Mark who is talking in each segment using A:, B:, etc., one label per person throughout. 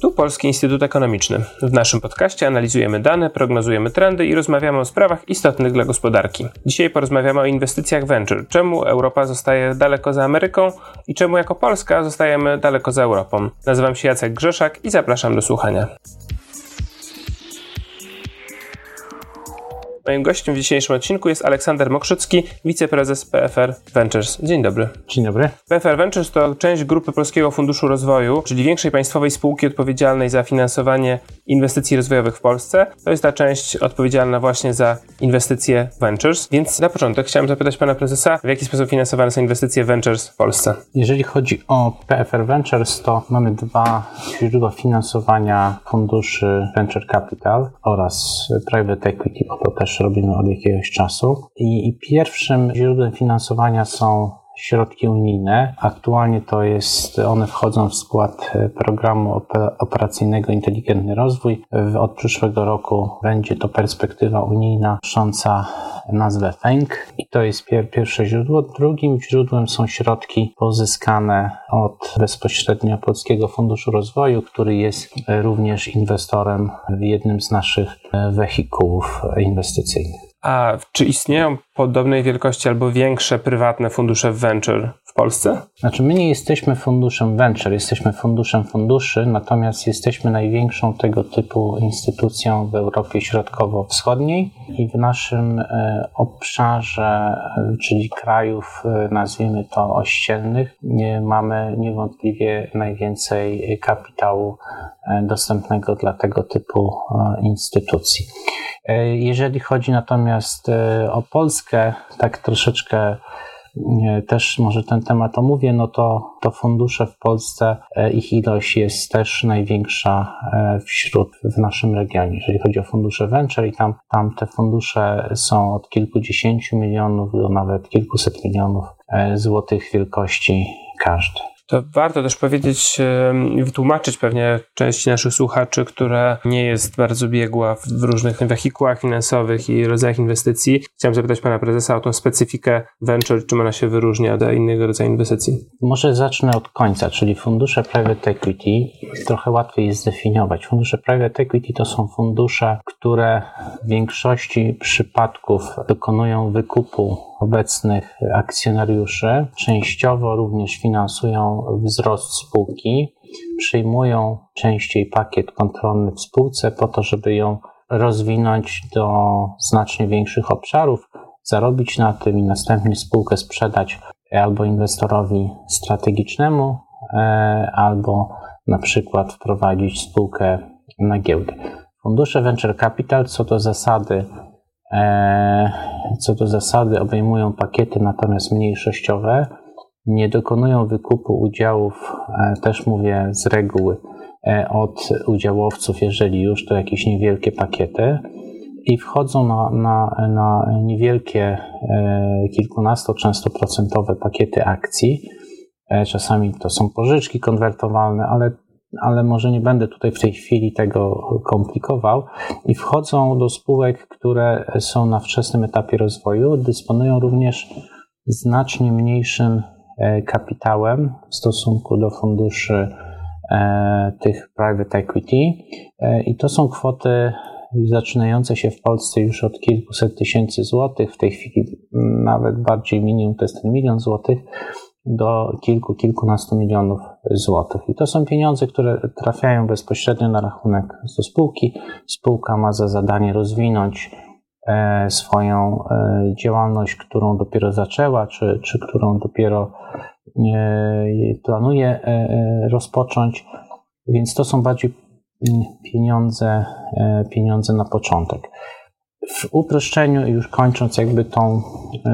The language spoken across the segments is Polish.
A: Tu Polski Instytut Ekonomiczny. W naszym podcaście analizujemy dane, prognozujemy trendy i rozmawiamy o sprawach istotnych dla gospodarki. Dzisiaj porozmawiamy o inwestycjach venture. Czemu Europa zostaje daleko za Ameryką i czemu jako Polska zostajemy daleko za Europą. Nazywam się Jacek Grzeszak i zapraszam do słuchania. Moim gościem w dzisiejszym odcinku jest Aleksander Mokrzycki, wiceprezes PFR Ventures. Dzień dobry.
B: Dzień dobry.
A: PFR Ventures to część grupy Polskiego Funduszu Rozwoju, czyli większej państwowej spółki odpowiedzialnej za finansowanie inwestycji rozwojowych w Polsce. To jest ta część odpowiedzialna właśnie za inwestycje Ventures. Więc na początek chciałem zapytać pana prezesa, w jaki sposób finansowane są inwestycje Ventures w Polsce?
B: Jeżeli chodzi o PFR Ventures, to mamy dwa źródła finansowania funduszy Venture Capital oraz Private Equity, bo to też robimy od jakiegoś czasu. I, i pierwszym źródłem finansowania są środki unijne. Aktualnie to jest, one wchodzą w skład programu operacyjnego Inteligentny Rozwój. Od przyszłego roku będzie to perspektywa unijna nosząca nazwę FENG i to jest pier pierwsze źródło. Drugim źródłem są środki pozyskane od bezpośrednio Polskiego Funduszu Rozwoju, który jest również inwestorem w jednym z naszych wehikułów inwestycyjnych.
A: A czy istnieją podobnej wielkości albo większe prywatne fundusze venture w Polsce?
B: Znaczy, my nie jesteśmy funduszem venture, jesteśmy funduszem funduszy, natomiast jesteśmy największą tego typu instytucją w Europie Środkowo-Wschodniej i w naszym e, obszarze, e, czyli krajów, e, nazwijmy to ościennych, mamy niewątpliwie najwięcej kapitału dostępnego dla tego typu instytucji. Jeżeli chodzi natomiast o Polskę, tak troszeczkę też może ten temat omówię, no to, to fundusze w Polsce, ich ilość jest też największa wśród, w naszym regionie. Jeżeli chodzi o fundusze venture i tam, tam te fundusze są od kilkudziesięciu milionów do nawet kilkuset milionów złotych wielkości każdy.
A: To warto też powiedzieć, wytłumaczyć pewnie części naszych słuchaczy, która nie jest bardzo biegła w różnych wehikułach finansowych i rodzajach inwestycji. Chciałem zapytać pana prezesa o tą specyfikę venture, czym ona się wyróżnia od innego rodzaju inwestycji.
B: Może zacznę od końca, czyli fundusze private equity. Trochę łatwiej jest zdefiniować. Fundusze private equity to są fundusze, które w większości przypadków dokonują wykupu obecnych akcjonariuszy. Częściowo również finansują wzrost spółki, przyjmują częściej pakiet kontrolny w spółce po to, żeby ją rozwinąć do znacznie większych obszarów, zarobić na tym i następnie spółkę sprzedać albo inwestorowi strategicznemu, e, albo na przykład wprowadzić spółkę na giełdę. Fundusze venture capital co do zasady E, co do zasady obejmują pakiety natomiast mniejszościowe, nie dokonują wykupu udziałów, e, też mówię z reguły, e, od udziałowców, jeżeli już to jakieś niewielkie pakiety i wchodzą na, na, na niewielkie, kilkunasto często procentowe pakiety akcji. Czasami to są pożyczki konwertowalne, ale ale może nie będę tutaj w tej chwili tego komplikował. I wchodzą do spółek, które są na wczesnym etapie rozwoju, dysponują również znacznie mniejszym e, kapitałem w stosunku do funduszy e, tych private equity. E, I to są kwoty zaczynające się w Polsce już od kilkuset tysięcy złotych, w tej chwili nawet bardziej minimum to jest ten milion złotych do kilku, kilkunastu milionów złotych. I to są pieniądze, które trafiają bezpośrednio na rachunek do spółki. Spółka ma za zadanie rozwinąć e, swoją e, działalność, którą dopiero zaczęła, czy, czy którą dopiero e, planuje rozpocząć. Więc to są bardziej mm, pieniądze, pieniądze na początek. W uproszczeniu, już kończąc jakby tą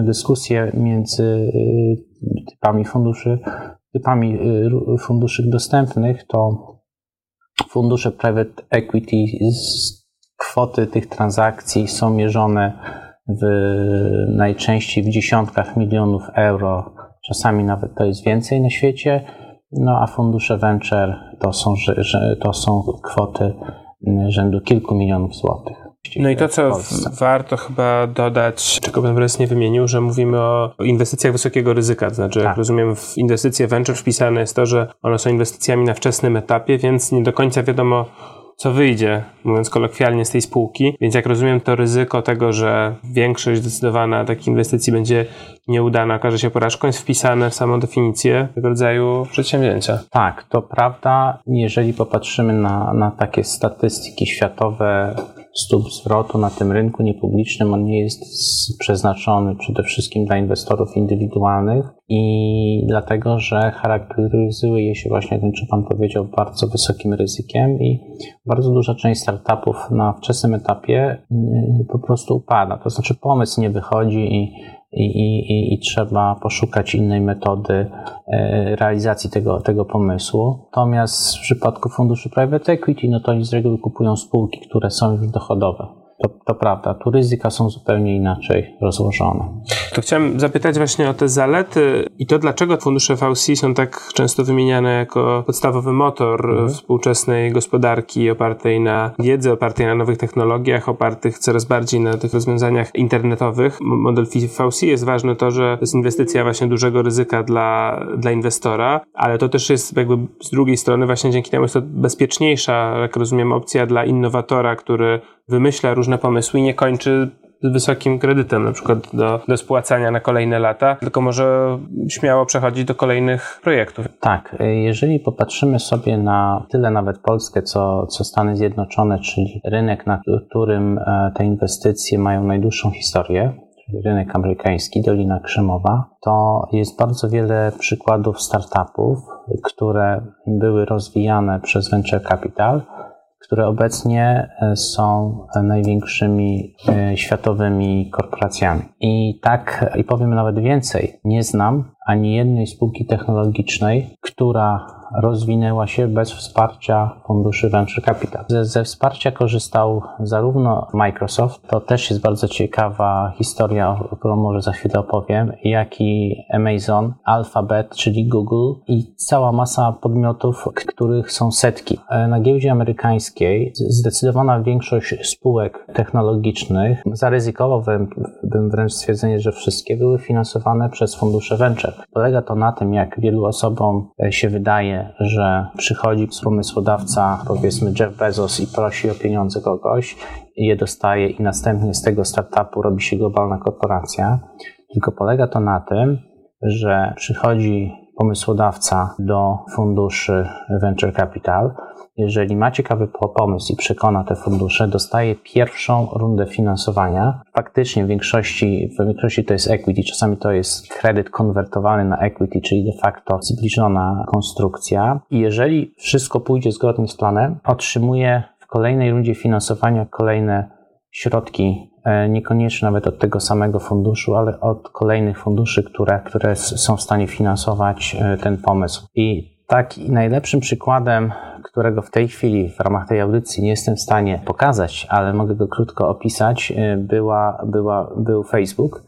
B: dyskusję między typami funduszy, typami funduszy dostępnych, to fundusze private equity, kwoty tych transakcji są mierzone w, najczęściej w dziesiątkach milionów euro, czasami nawet to jest więcej na świecie, no a fundusze venture to są, to są kwoty rzędu kilku milionów złotych.
A: No i to, co warto chyba dodać, czego bym raz nie wymienił, że mówimy o inwestycjach wysokiego ryzyka. To znaczy, tak. jak rozumiem, w inwestycje venture wpisane jest to, że one są inwestycjami na wczesnym etapie, więc nie do końca wiadomo, co wyjdzie, mówiąc kolokwialnie, z tej spółki. Więc jak rozumiem, to ryzyko tego, że większość zdecydowana takich inwestycji będzie nieudana, okaże się porażką, jest wpisane w samą definicję tego rodzaju przedsięwzięcia.
B: Tak, to prawda. Jeżeli popatrzymy na, na takie statystyki światowe, stóp zwrotu na tym rynku niepublicznym, on nie jest przeznaczony przede wszystkim dla inwestorów indywidualnych i dlatego, że charakteryzuje się właśnie, jak czy Pan powiedział, bardzo wysokim ryzykiem i bardzo duża część startupów na wczesnym etapie y, po prostu upada. To znaczy pomysł nie wychodzi i i, i, i, trzeba poszukać innej metody e, realizacji tego, tego pomysłu. Natomiast w przypadku funduszy private equity, no to oni z reguły kupują spółki, które są już dochodowe. To, to prawda, tu ryzyka są zupełnie inaczej rozłożone.
A: To chciałem zapytać właśnie o te zalety i to, dlaczego fundusze VC są tak często wymieniane jako podstawowy motor mhm. współczesnej gospodarki opartej na wiedzy, opartej na nowych technologiach, opartych coraz bardziej na tych rozwiązaniach internetowych. Model VC jest ważny to, że to jest inwestycja właśnie dużego ryzyka dla, dla inwestora, ale to też jest jakby z drugiej strony właśnie dzięki temu jest to bezpieczniejsza, jak rozumiem, opcja dla innowatora, który wymyśla różne pomysły i nie kończy z wysokim kredytem, na przykład do, do spłacania na kolejne lata, tylko może śmiało przechodzić do kolejnych projektów.
B: Tak, jeżeli popatrzymy sobie na tyle nawet Polskę, co, co Stany Zjednoczone, czyli rynek, na którym e, te inwestycje mają najdłuższą historię, czyli rynek amerykański, Dolina Krzemowa, to jest bardzo wiele przykładów startupów, które były rozwijane przez venture capital, które obecnie e, są największymi e, światowymi korporacjami. I tak, i powiem nawet więcej, nie znam ani jednej spółki technologicznej, która rozwinęła się bez wsparcia funduszy Venture Capital. Ze, ze, wsparcia korzystał zarówno Microsoft, to też jest bardzo ciekawa historia, o którą może za chwilę opowiem, jak i Amazon, Alphabet, czyli Google i cała masa podmiotów, których są setki. E, na giełdzie amerykańskiej zdecydowana większość spółek technologicznych, zaryzykowałbym wręcz stwierdzenie, że wszystkie były finansowane przez fundusze venture. Polega to na tym, jak wielu osobom e, się wydaje, że przychodzi pomysłodawca, powiedzmy Jeff Bezos i prosi o pieniądze kogoś, je dostaje i następnie z tego startupu robi się globalna korporacja. Tylko polega to na tym, że przychodzi pomysłodawca do funduszy venture capital, jeżeli ma ciekawy pomysł i przekona te fundusze, dostaje pierwszą rundę finansowania. Faktycznie w większości, w większości to jest equity, czasami to jest kredyt konwertowany na equity, czyli de facto zbliżona konstrukcja. I jeżeli wszystko pójdzie zgodnie z planem, otrzymuje w kolejnej rundzie finansowania kolejne środki e, niekoniecznie nawet od tego samego funduszu, ale od kolejnych funduszy, które, które są w stanie finansować e, ten pomysł. I tak najlepszym przykładem którego w tej chwili w ramach tej audycji nie jestem w stanie pokazać, ale mogę go krótko opisać, y, była, była, był Facebook,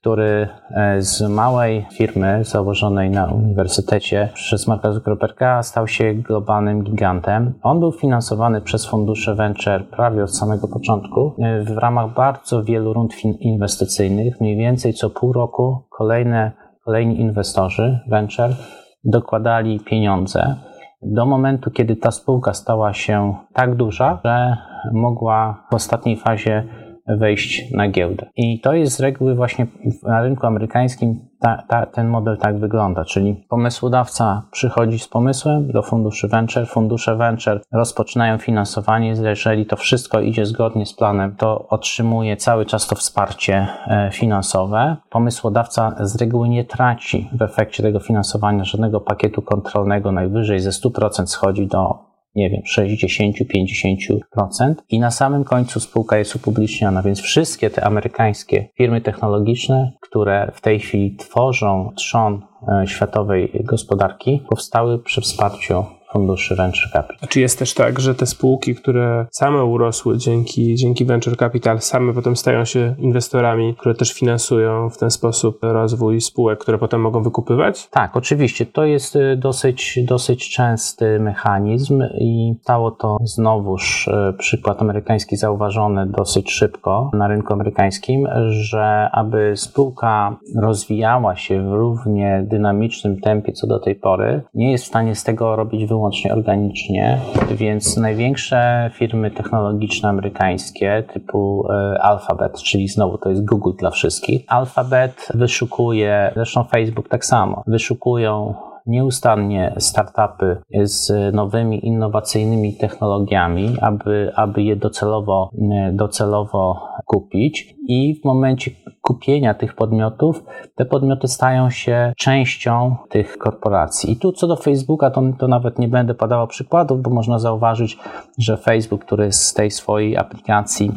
B: który e, z małej firmy założonej na uniwersytecie przez Marka Zuckerberga stał się globalnym gigantem. On był finansowany przez fundusze venture prawie od samego początku e, w ramach bardzo wielu rund inwestycyjnych. Mniej więcej co pół roku kolejne, kolejni inwestorzy venture dokładali pieniądze do momentu, kiedy ta spółka stała się tak duża, że mogła w ostatniej fazie wejść na giełdę. I to jest z reguły właśnie na rynku amerykańskim ta, ta, ten model tak wygląda, czyli pomysłodawca przychodzi z pomysłem do funduszy venture, fundusze venture rozpoczynają finansowanie, jeżeli to wszystko idzie zgodnie z planem, to otrzymuje cały czas to wsparcie e, finansowe. Pomysłodawca z reguły nie traci w efekcie tego finansowania żadnego pakietu kontrolnego, najwyżej ze 100% schodzi do nie wiem, 60-50% i na samym końcu spółka jest upubliczniona, więc wszystkie te amerykańskie firmy technologiczne, które w tej chwili tworzą trzon e, światowej gospodarki, powstały przy wsparciu funduszy venture capital.
A: A czy jest też tak, że te spółki, które same urosły dzięki, dzięki venture capital, same potem stają się inwestorami, które też finansują w ten sposób rozwój spółek, które potem mogą wykupywać?
B: Tak, oczywiście. To jest y, dosyć, dosyć częsty mechanizm i stało to znowuż y, przykład amerykański zauważony dosyć szybko na rynku amerykańskim, że aby spółka rozwijała się w równie dynamicznym tempie co do tej pory, nie jest w stanie z tego robić wyłącznie organicznie, więc największe firmy technologiczne amerykańskie typu y, Alphabet, czyli znowu to jest Google dla wszystkich, Alphabet wyszukuje, zresztą Facebook tak samo, wyszukują nieustannie startupy z nowymi, innowacyjnymi technologiami, aby, aby je docelowo, docelowo kupić i w momencie kupienia tych podmiotów, te podmioty stają się częścią tych korporacji. I tu co do Facebooka, to, to nawet nie będę podawał przykładów, bo można zauważyć, że Facebook, który z tej swojej aplikacji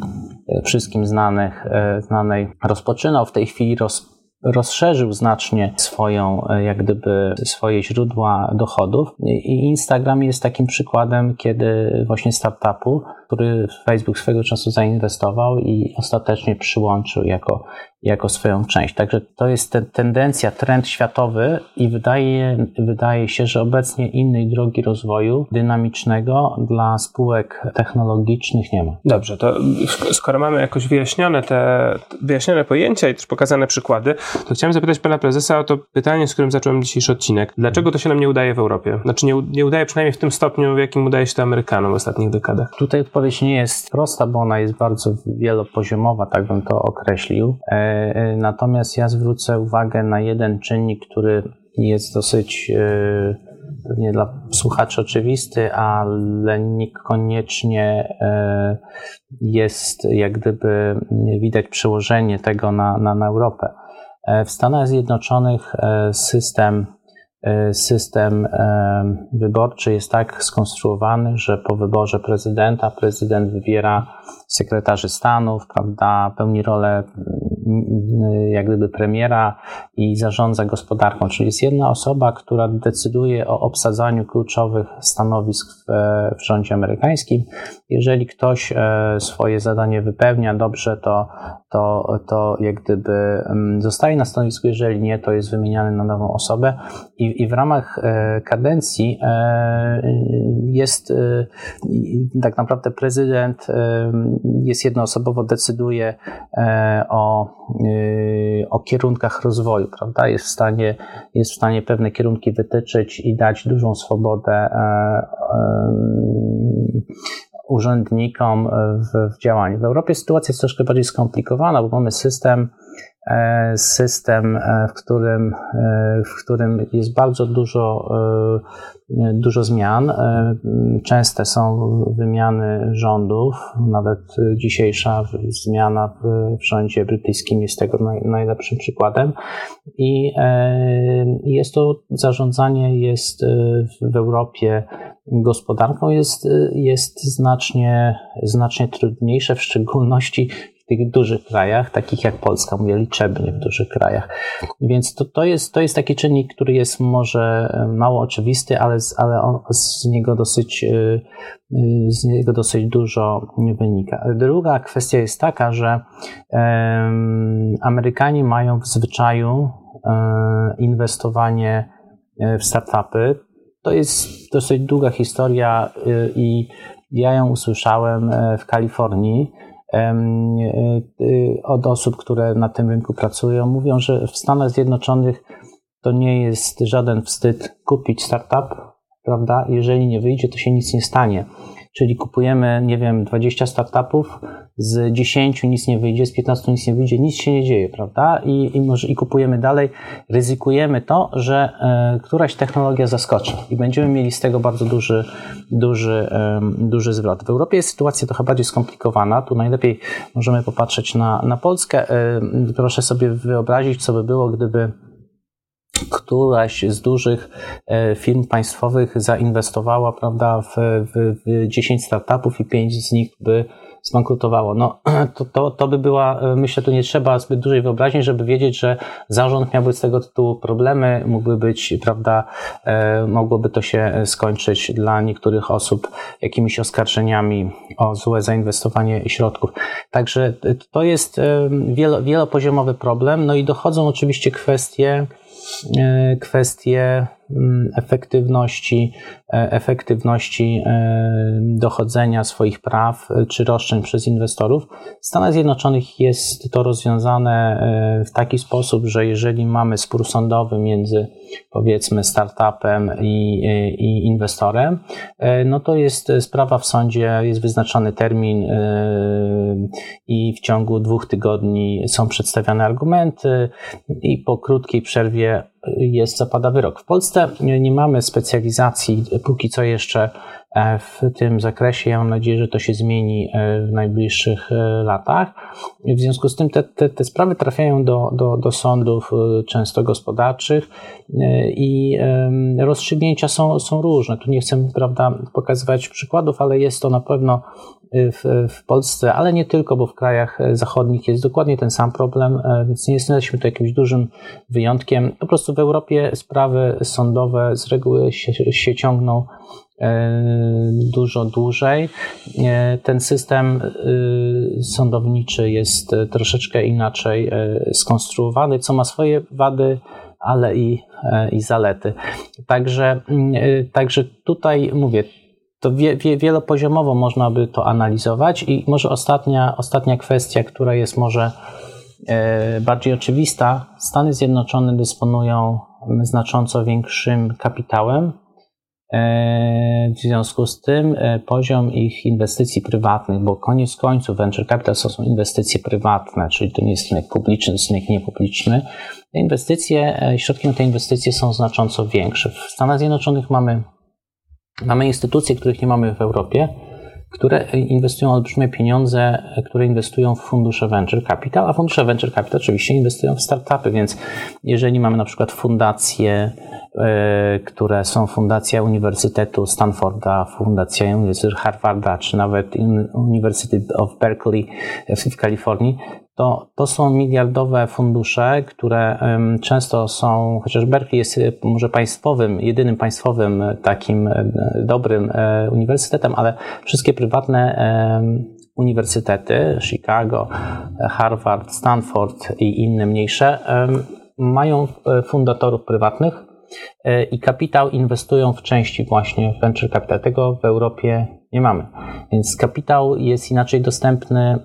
B: e, wszystkim znanych, e, znanej rozpoczynał, w tej chwili roz, rozszerzył znacznie swoją, e, jak gdyby, swoje źródła dochodów. I Instagram jest takim przykładem, kiedy właśnie startupu, który Facebook swego czasu zainwestował i ostatecznie przyłączył jako jako swoją część. Także to jest ten, tendencja, trend światowy i wydaje, wydaje się, że obecnie innej drogi rozwoju dynamicznego dla spółek technologicznych nie ma.
A: Dobrze, to skoro mamy jakoś wyjaśnione te wyjaśnione pojęcia i też pokazane przykłady, to chciałem zapytać pana prezesa o to pytanie, z którym zacząłem dzisiejszy odcinek. Dlaczego to się nam nie udaje w Europie? Znaczy nie, nie udaje przynajmniej w tym stopniu, w jakim udaje się to Amerykanom w ostatnich dekadach.
B: Tutaj odpowiedź nie jest prosta, bo ona jest bardzo wielopoziomowa, tak bym to określił. E, E, natomiast ja zwrócę uwagę na jeden czynnik, który jest dosyć e, pewnie dla słuchaczy oczywisty, ale niekoniecznie jest jak gdyby widać przełożenie tego na, na, na Europę. W Stanach Zjednoczonych system system e, wyborczy jest tak skonstruowany, że po wyborze prezydenta prezydent wybiera sekretarzy stanów, prawda, pełni rolę jak gdyby premiera i zarządza gospodarką, czyli jest jedna osoba, która decyduje o obsadzaniu kluczowych stanowisk w, w rządzie amerykańskim. Jeżeli ktoś e, swoje zadanie wypełnia dobrze, to, to, to jak gdyby zostaje na stanowisku, jeżeli nie, to jest wymieniany na nową osobę. I i, w ramach e, kadencji e, jest tak naprawdę prezydent jest jednoosobowo decyduje o, o kierunkach rozwoju, prawda? Jest w stanie, jest w stanie pewne kierunki wytyczyć i dać dużą swobodę urzędnikom w, w działaniu. W Europie sytuacja jest troszkę bardziej skomplikowana, bo mamy system E, system, e, w którym, e, w którym jest bardzo dużo, dużo zmian. Częste są wymiany rządów, nawet dzisiejsza zmiana w rządzie brytyjskim jest tego najlepszym przykładem. I jest to zarządzanie jest w Europie gospodarką jest, jest znacznie, znacznie trudniejsze, w szczególności tych dużych krajach, takich jak Polska, mówię liczebnie w dużych krajach. Więc to, to, jest, to jest taki czynnik, który jest może mało oczywisty, ale, ale on, z niego dosyć e, e, z niego dosyć dużo wynika. Druga kwestia jest taka, że Amerykanie mają w zwyczaju e, inwestowanie w startupy. To jest dosyć długa historia i ja ją usłyszałem w Kalifornii E, e, od osób, które na tym rynku pracują, mówią, że w Stanach Zjednoczonych to nie jest żaden wstyd kupić startup, prawda? Jeżeli nie wyjdzie, to się nic nie stanie. Czyli kupujemy, nie wiem, 20 startupów, z 10 nic nie wyjdzie, z 15 nic nie wyjdzie, nic się nie dzieje, prawda? I, i, może, i kupujemy dalej, ryzykujemy to, że e, któraś technologia zaskoczy i będziemy mieli z tego bardzo duży, duży, e, duży zwrot. W Europie jest sytuacja trochę bardziej skomplikowana. Tu najlepiej możemy popatrzeć na, na Polskę. E, proszę sobie wyobrazić, co by było, gdyby któraś z dużych e, firm państwowych zainwestowała prawda, w, w, w 10 startupów i 5 z nich by zbankrutowało. No, to, to, to by była, myślę, tu nie trzeba zbyt dużej wyobraźni, żeby wiedzieć, że zarząd miałby z tego tytułu problemy, mógłby być, prawda, e, mogłoby to się skończyć dla niektórych osób jakimiś oskarżeniami o złe zainwestowanie środków. Także to jest e, wielo, wielopoziomowy problem, no i dochodzą oczywiście kwestie, e, kwestie mm, efektywności, E, efektywności e, dochodzenia swoich praw e, czy roszczeń przez inwestorów. W Stanach Zjednoczonych jest to rozwiązane w taki sposób, że jeżeli mamy spór sądowy między powiedzmy startupem i, i inwestorem, no to jest sprawa w sądzie, jest wyznaczony termin i w ciągu dwóch tygodni są przedstawiane argumenty i po krótkiej przerwie yeah. Jest, zapada wyrok. W Polsce nie mamy specjalizacji póki co jeszcze e, w tym zakresie. Ja mam nadzieję, że to się zmieni e, w najbliższych e, latach. W związku z tym te, te, te sprawy trafiają do, do, do sądów często gospodarczych i rozstrzygnięcia są, są różne. Tu nie chcę prawda, pokazywać przykładów, ale jest to na pewno w, w Polsce, ale nie tylko, bo w krajach zachodnich jest dokładnie ten sam problem, więc nie jesteśmy tu jakimś dużym wyjątkiem. Po prostu w Europie sprawy sądowe z reguły się, się ciągną e, dużo dłużej. E, ten system e, sądowniczy jest troszeczkę inaczej skonstruowany, co ma swoje wady, ale i, i zalety. Także, także tutaj mówię, to wie, wie, wielopoziomowo można by to analizować i może ostatnia, ostatnia kwestia, która jest może bardziej oczywista. Stany Zjednoczone dysponują znacząco większym kapitałem. E, w związku z tym e, poziom ich inwestycji prywatnych, bo koniec końców venture capital to są inwestycje prywatne, czyli to nie jest rynek publiczny, to jest rynek niepubliczny. Inwestycje, środki na te inwestycje są znacząco większe. W Stanach Zjednoczonych mamy Mamy instytucje, których nie mamy w Europie, które inwestują olbrzymie pieniądze, które inwestują w fundusze venture capital, a fundusze venture capital oczywiście inwestują w startupy, więc jeżeli mamy na przykład fundacje, e, które są fundacja Uniwersytetu Stanforda, fundacja Uniwersytetu Harvarda, czy nawet University of Berkeley w Kalifornii, to, to są miliardowe fundusze, które często są, chociaż Berkeley jest e, może państwowym, jedynym państwowym e, takim e, dobrym uniwersytetem, ale wszystkie prywatne uniwersytety, Chicago, Harvard, Stanford i inne mniejsze, mają fundatorów prywatnych i kapitał inwestują w części właśnie w venture capital. Tego w Europie nie mamy. Więc kapitał jest inaczej dostępny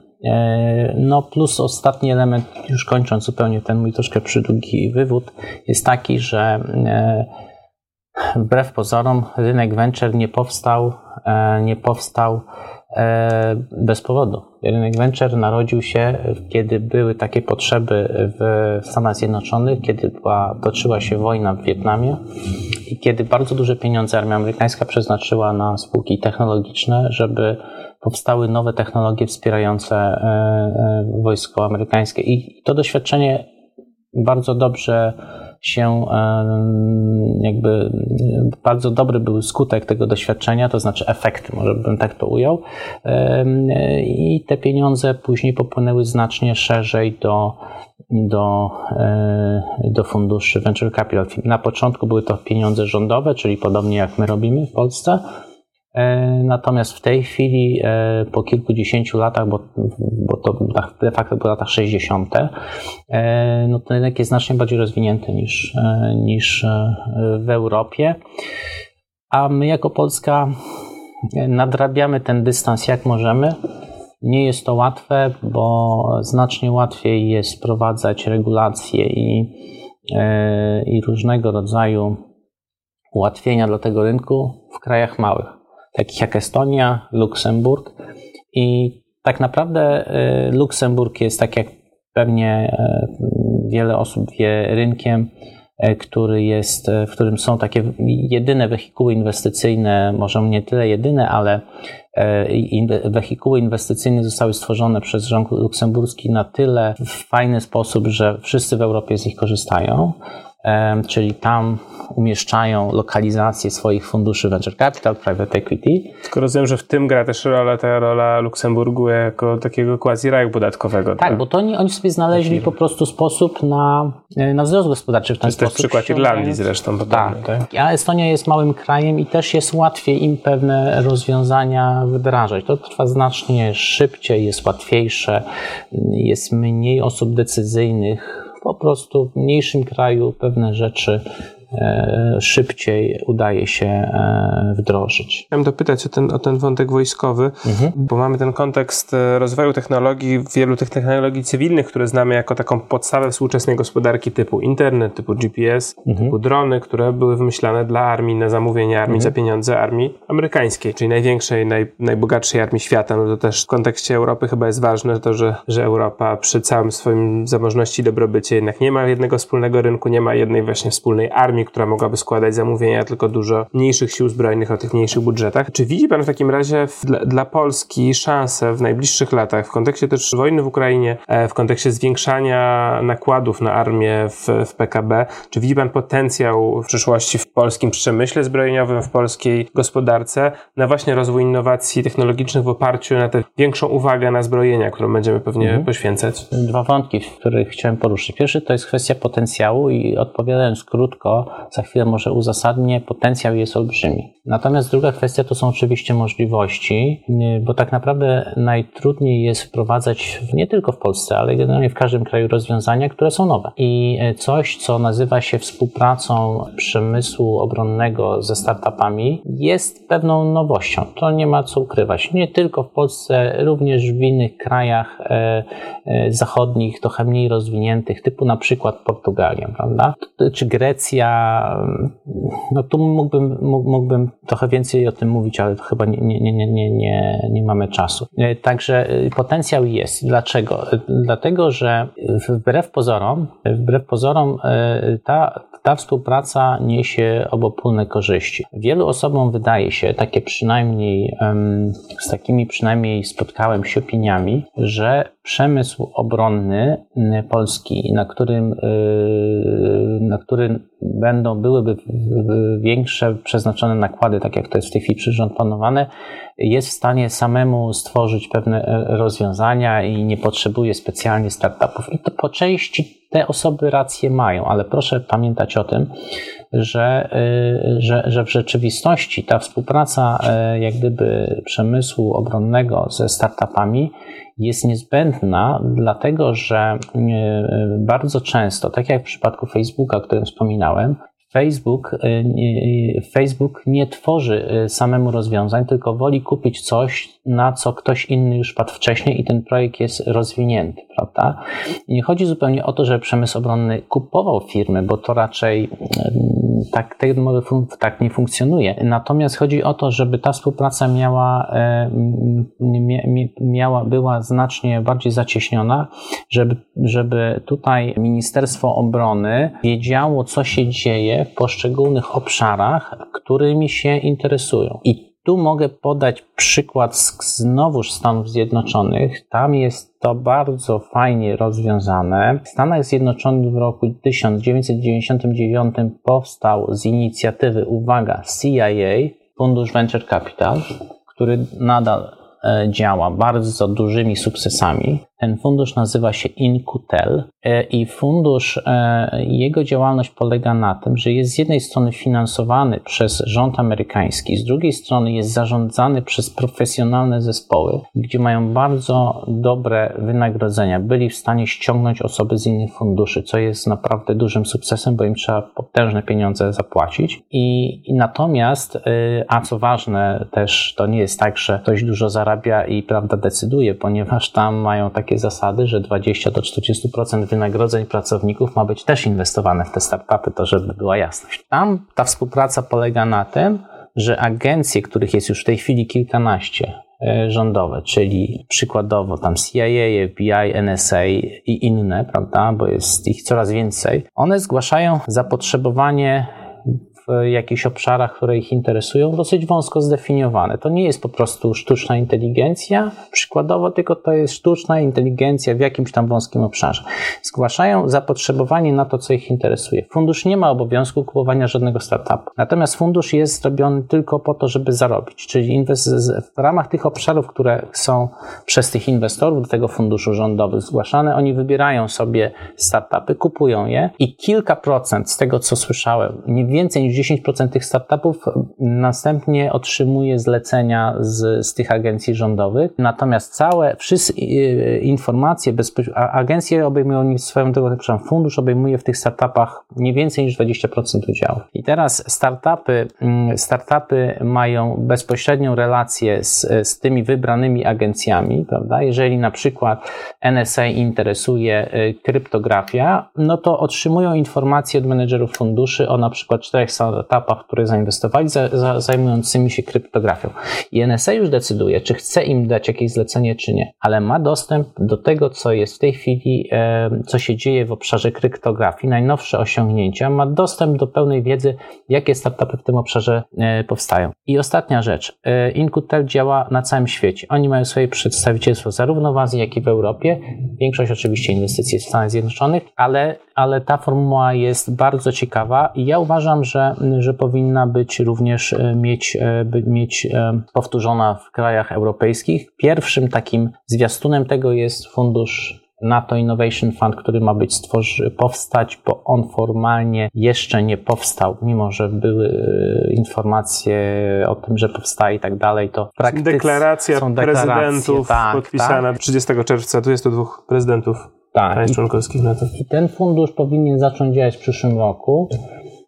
B: no plus ostatni element, już kończąc zupełnie ten mój troszkę przydługi wywód, jest taki, że e, wbrew pozorom rynek venture nie powstał, e, nie powstał bez powodu. Rynek venture narodził się, kiedy były takie potrzeby w Stanach Zjednoczonych, kiedy była, toczyła się wojna w Wietnamie i kiedy bardzo duże pieniądze armia amerykańska przeznaczyła na spółki technologiczne, żeby powstały nowe technologie wspierające e, e, wojsko amerykańskie. I to doświadczenie bardzo dobrze się e, jakby bardzo dobry był skutek tego doświadczenia, to znaczy efekty, może bym tak to ujął. I te pieniądze później popłynęły znacznie szerzej do, do, do funduszy venture capital. Na początku były to pieniądze rządowe, czyli podobnie jak my robimy w Polsce natomiast w tej chwili, e, po kilkudziesięciu latach, bo, bo to de facto były lata 60., e, no ten rynek jest znacznie bardziej rozwinięty niż, niż w Europie. A my jako Polska nadrabiamy ten dystans jak możemy. Nie jest to łatwe, bo znacznie łatwiej jest wprowadzać regulacje i, i różnego rodzaju ułatwienia dla tego rynku w krajach małych takich jak Estonia, Luksemburg. I tak naprawdę y, Luksemburg jest, tak jak pewnie y, wiele osób wie, rynkiem, y, który jest, w którym są takie jedyne wehikuły inwestycyjne, może nie tyle jedyne, ale wehikuły inwestycyjne zostały stworzone przez rząd luksemburski na tyle w fajny sposób, że wszyscy w Europie z nich korzystają. Czyli tam umieszczają lokalizację swoich funduszy venture capital, private equity.
A: Tylko rozumiem, że w tym gra też rola ta rola Luksemburgu jako takiego quasi raju podatkowego.
B: Tak, tak, bo to oni, oni sobie znaleźli po prostu sposób na, na wzrost gospodarczy w ten
A: to jest
B: sposób.
A: To jest przykład Irlandii zresztą.
B: Podobny, tak. tak. A Estonia jest małym krajem i też jest łatwiej im pewne rozwiązania wdrażać. To trwa znacznie szybciej, jest łatwiejsze, jest mniej osób decyzyjnych, po prostu w mniejszym kraju pewne rzeczy szybciej udaje się e, wdrożyć.
A: Chciałem dopytać o ten, o ten wątek wojskowy, mhm. bo mamy ten kontekst e, rozwoju technologii, wielu tych technologii cywilnych, które znamy jako taką podstawę współczesnej gospodarki typu internet, typu GPS, mhm. typu drony, które były wymyślane dla armii, na zamówienie armii, mhm. za pieniądze armii amerykańskiej, czyli największej, naj, najbogatszej armii świata. No to też w kontekście Europy chyba jest ważne to, że, że Europa przy całym swoim zamożności i dobrobycie jednak nie ma jednego wspólnego rynku, nie ma jednej właśnie wspólnej armii, która mogłaby składać zamówienia tylko dużo mniejszych sił zbrojnych o tych mniejszych budżetach. Czy widzi Pan w takim razie w, dla, dla, Polski szansę w najbliższych latach, w kontekście też wojny w Ukrainie, e, w kontekście zwiększania nakładów na armię w, w PKB, czy widzi Pan potencjał w przyszłości w polskim przemyśle zbrojeniowym, w polskiej gospodarce na właśnie rozwój innowacji technologicznych w oparciu na tę większą uwagę na zbrojenia, którą będziemy pewnie mhm. poświęcać?
B: Dwa wątki, w których chciałem poruszyć. Pierwszy to jest kwestia potencjału i odpowiadając krótko, za chwilę może uzasadnię, potencjał jest olbrzymi. Natomiast druga kwestia to są oczywiście możliwości, bo tak naprawdę najtrudniej jest wprowadzać nie tylko w Polsce, ale generalnie w każdym kraju rozwiązania, które są nowe. I coś, co nazywa się współpracą przemysłu obronnego ze startupami, jest pewną nowością. To nie ma co ukrywać. Nie tylko w Polsce, również w innych krajach e, zachodnich, trochę mniej rozwiniętych, typu na przykład Portugalia, prawda? Czy Grecja, no tu mógłbym, mógłbym trochę więcej o tym mówić, ale chyba nie, nie, nie, nie, nie, nie mamy czasu. E, także e, potencjał jest. Dlaczego? E, dlatego, że wbrew pozorom, wbrew pozorom ta, ta współpraca niesie obopólne korzyści. Wielu osobom wydaje się, takie przynajmniej z takimi przynajmniej spotkałem się opiniami, że przemysł obronny Polski, na którym, na którym będą, byłyby większe przeznaczone nakłady, tak jak to jest w tej chwili przez rząd planowane, jest w stanie samemu stworzyć pewne e, rozwiązania i nie potrzebuje specjalnie startupów. I to po części te osoby rację mają, ale proszę pamiętać o tym, że, e, że, że w rzeczywistości ta współpraca e, jak gdyby przemysłu obronnego ze startupami jest niezbędna, dlatego że bardzo często, tak jak w przypadku Facebooka, o którym wspominałem, Facebook, y, Facebook nie tworzy y, samemu rozwiązań, tylko woli kupić coś, na co ktoś inny już padł wcześniej i ten projekt jest rozwinięty, prawda? I nie chodzi zupełnie o to, że przemysł obronny kupował firmy, bo to raczej tak, tak nie funkcjonuje. Natomiast chodzi o to, żeby ta współpraca miała, miała była znacznie bardziej zacieśniona, żeby, żeby tutaj Ministerstwo Obrony wiedziało, co się dzieje w poszczególnych obszarach, którymi się interesują. I tu mogę podać przykład z, znowuż Stanów Zjednoczonych. Tam jest to bardzo fajnie rozwiązane. W Stanach Zjednoczonych w roku 1999 powstał z inicjatywy, uwaga, CIA, Fundusz Venture Capital, który nadal e, działa bardzo dużymi sukcesami. Ten fundusz nazywa się Incutel e, i fundusz, e, jego działalność polega na tym, że jest z jednej strony finansowany przez rząd amerykański, z drugiej strony jest zarządzany przez profesjonalne zespoły, gdzie mają bardzo dobre wynagrodzenia. Byli w stanie ściągnąć osoby z innych funduszy, co jest naprawdę dużym sukcesem, bo im trzeba potężne pieniądze zapłacić. I, i natomiast, e, a co ważne, też to nie jest tak, że ktoś dużo zarabia i prawda decyduje, ponieważ tam mają takie takie zasady, że 20 do 40% wynagrodzeń pracowników ma być też inwestowane w te startupy, to żeby była jasność. Tam ta współpraca polega na tym, że agencje, których jest już w tej chwili kilkanaście, e, rządowe, czyli przykładowo tam CIA, FBI, NSA i inne, prawda, bo jest ich coraz więcej, one zgłaszają zapotrzebowanie jakichś obszarach, które ich interesują, dosyć wąsko zdefiniowane. To nie jest po prostu sztuczna inteligencja, przykładowo, tylko to jest sztuczna inteligencja w jakimś tam wąskim obszarze. Zgłaszają zapotrzebowanie na to, co ich interesuje. Fundusz nie ma obowiązku kupowania żadnego startupu. Natomiast fundusz jest zrobiony tylko po to, żeby zarobić, czyli w ramach tych obszarów, które są przez tych inwestorów do tego funduszu rządowych zgłaszane, oni wybierają sobie startupy, kupują je i kilka procent z tego, co słyszałem, nie więcej niż 10% tych startupów następnie otrzymuje zlecenia z, z tych agencji rządowych. Natomiast całe, wszystkie informacje, agencje obejmują swoją drogą, przepraszam, fundusz obejmuje w tych startupach nie więcej niż 20% udziału. I teraz startupy, mm, startupy mają bezpośrednią relację z, z tymi wybranymi agencjami, prawda? Jeżeli na przykład NSA interesuje y, kryptografia, no to otrzymują informacje od menedżerów funduszy o na przykład czterech startupach, które zainwestowali, za, za, zajmującymi się kryptografią. I NSA już decyduje, czy chce im dać jakieś zlecenie, czy nie, ale ma dostęp do tego, co jest w tej chwili, e, co się dzieje w obszarze kryptografii, najnowsze osiągnięcia, ma dostęp do pełnej wiedzy, jakie startupy w tym obszarze e, powstają. I ostatnia rzecz. E, działa na całym świecie. Oni mają swoje przedstawicielstwo zarówno w Azji, jak i w Europie. Większość oczywiście inwestycji jest w Stanach Zjednoczonych, ale, ale ta formuła jest bardzo ciekawa i ja uważam, że, że powinna być również e, mieć, e, mieć e, powtórzona w krajach europejskich. Pierwszym takim zwiastunem tego jest fundusz NATO Innovation Fund, który ma być stworzy, powstać, bo on formalnie jeszcze nie powstał, mimo że były informacje o tym, że powstaje i tak dalej, to
A: Deklaracja są prezydentów tak, podpisana tak. 30 czerwca, tu jest to dwóch prezydentów tak. państw członkowskich NATO.
B: I ten fundusz powinien zacząć działać w przyszłym roku.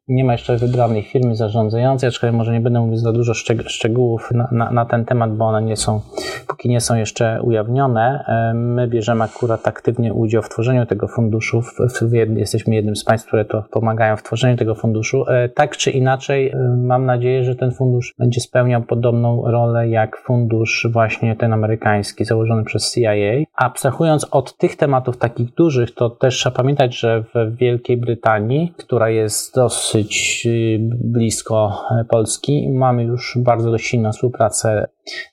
B: Nie ma jeszcze wybranej firmy zarządzającej, aczkolwiek może nie będę mówić za dużo szczegółów na, na, na, ten temat, bo one nie są, póki nie są jeszcze ujawnione. My bierzemy akurat aktywnie udział w tworzeniu tego funduszu. Jesteśmy jednym z państw, które to pomagają w tworzeniu tego funduszu. E, tak czy inaczej, e, mam nadzieję, że ten fundusz będzie spełniał podobną rolę jak fundusz właśnie ten amerykański, założony przez CIA. Abstrahując od tych tematów takich dużych, to też trzeba pamiętać, że w Wielkiej Brytanii, która jest dosyć dosyć y, blisko e, Polski. Mamy już bardzo silną współpracę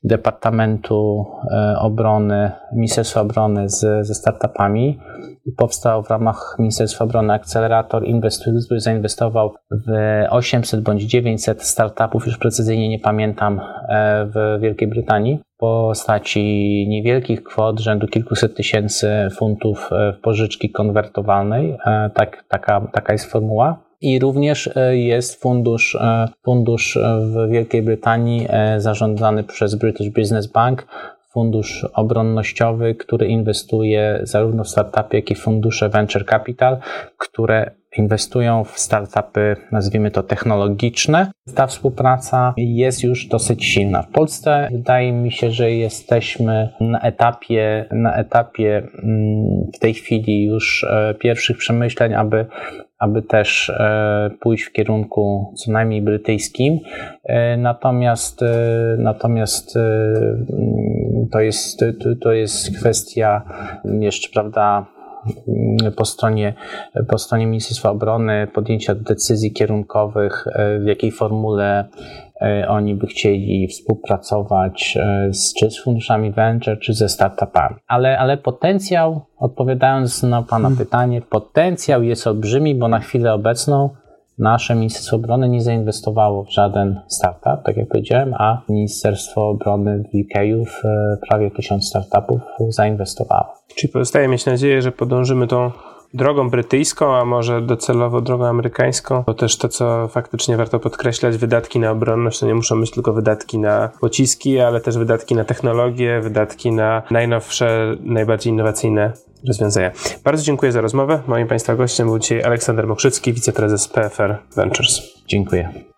B: Departamentu e, Obrony, Ministerstwa Obrony z, ze startupami. Powstał w ramach Ministerstwa Obrony akcelerator, który zainwestował w 800 bądź 900 startupów, już precyzyjnie nie pamiętam, e, w Wielkiej Brytanii postaci niewielkich kwot, rzędu kilkuset tysięcy funtów w pożyczki konwertowalnej. Tak, taka, taka jest formuła i również e, jest fundusz, e, fundusz w Wielkiej Brytanii e, zarządzany przez British Business Bank, fundusz obronnościowy, który inwestuje zarówno w startupy, jak i fundusze venture capital, które inwestują w startupy, nazwijmy to technologiczne. Ta współpraca jest już dosyć silna. W Polsce wydaje mi się, że jesteśmy na etapie, na etapie mm, w tej chwili już pierwszych przemyśleń, aby aby też e, pójść w kierunku co najmniej brytyjskim. E, natomiast, e, natomiast mm, to jest, to jest kwestia jeszcze, prawda, po stronie, po stronie Ministerstwa Obrony podjęcia decyzji kierunkowych, w jakiej formule E, oni by chcieli współpracować e, z, czy z funduszami venture, czy ze startupami. Ale, ale potencjał, odpowiadając na Pana hmm. pytanie, potencjał jest olbrzymi, bo na chwilę obecną nasze Ministerstwo Obrony nie zainwestowało w żaden startup, tak jak powiedziałem, a Ministerstwo Obrony w UK w e, prawie tysiąc startupów zainwestowało.
A: Czyli pozostaje mieć nadzieję, że podążymy tą drogą brytyjską, a może docelowo drogą amerykańską, bo też to, co faktycznie warto podkreślać, wydatki na obronność to nie muszą być tylko wydatki na pociski, ale też wydatki na technologię, wydatki na najnowsze, najbardziej innowacyjne rozwiązania. Bardzo dziękuję za rozmowę. Moim Państwa gościem był dzisiaj Aleksander Mokrzycki, wiceprezes PFR Ventures.
B: Dziękuję.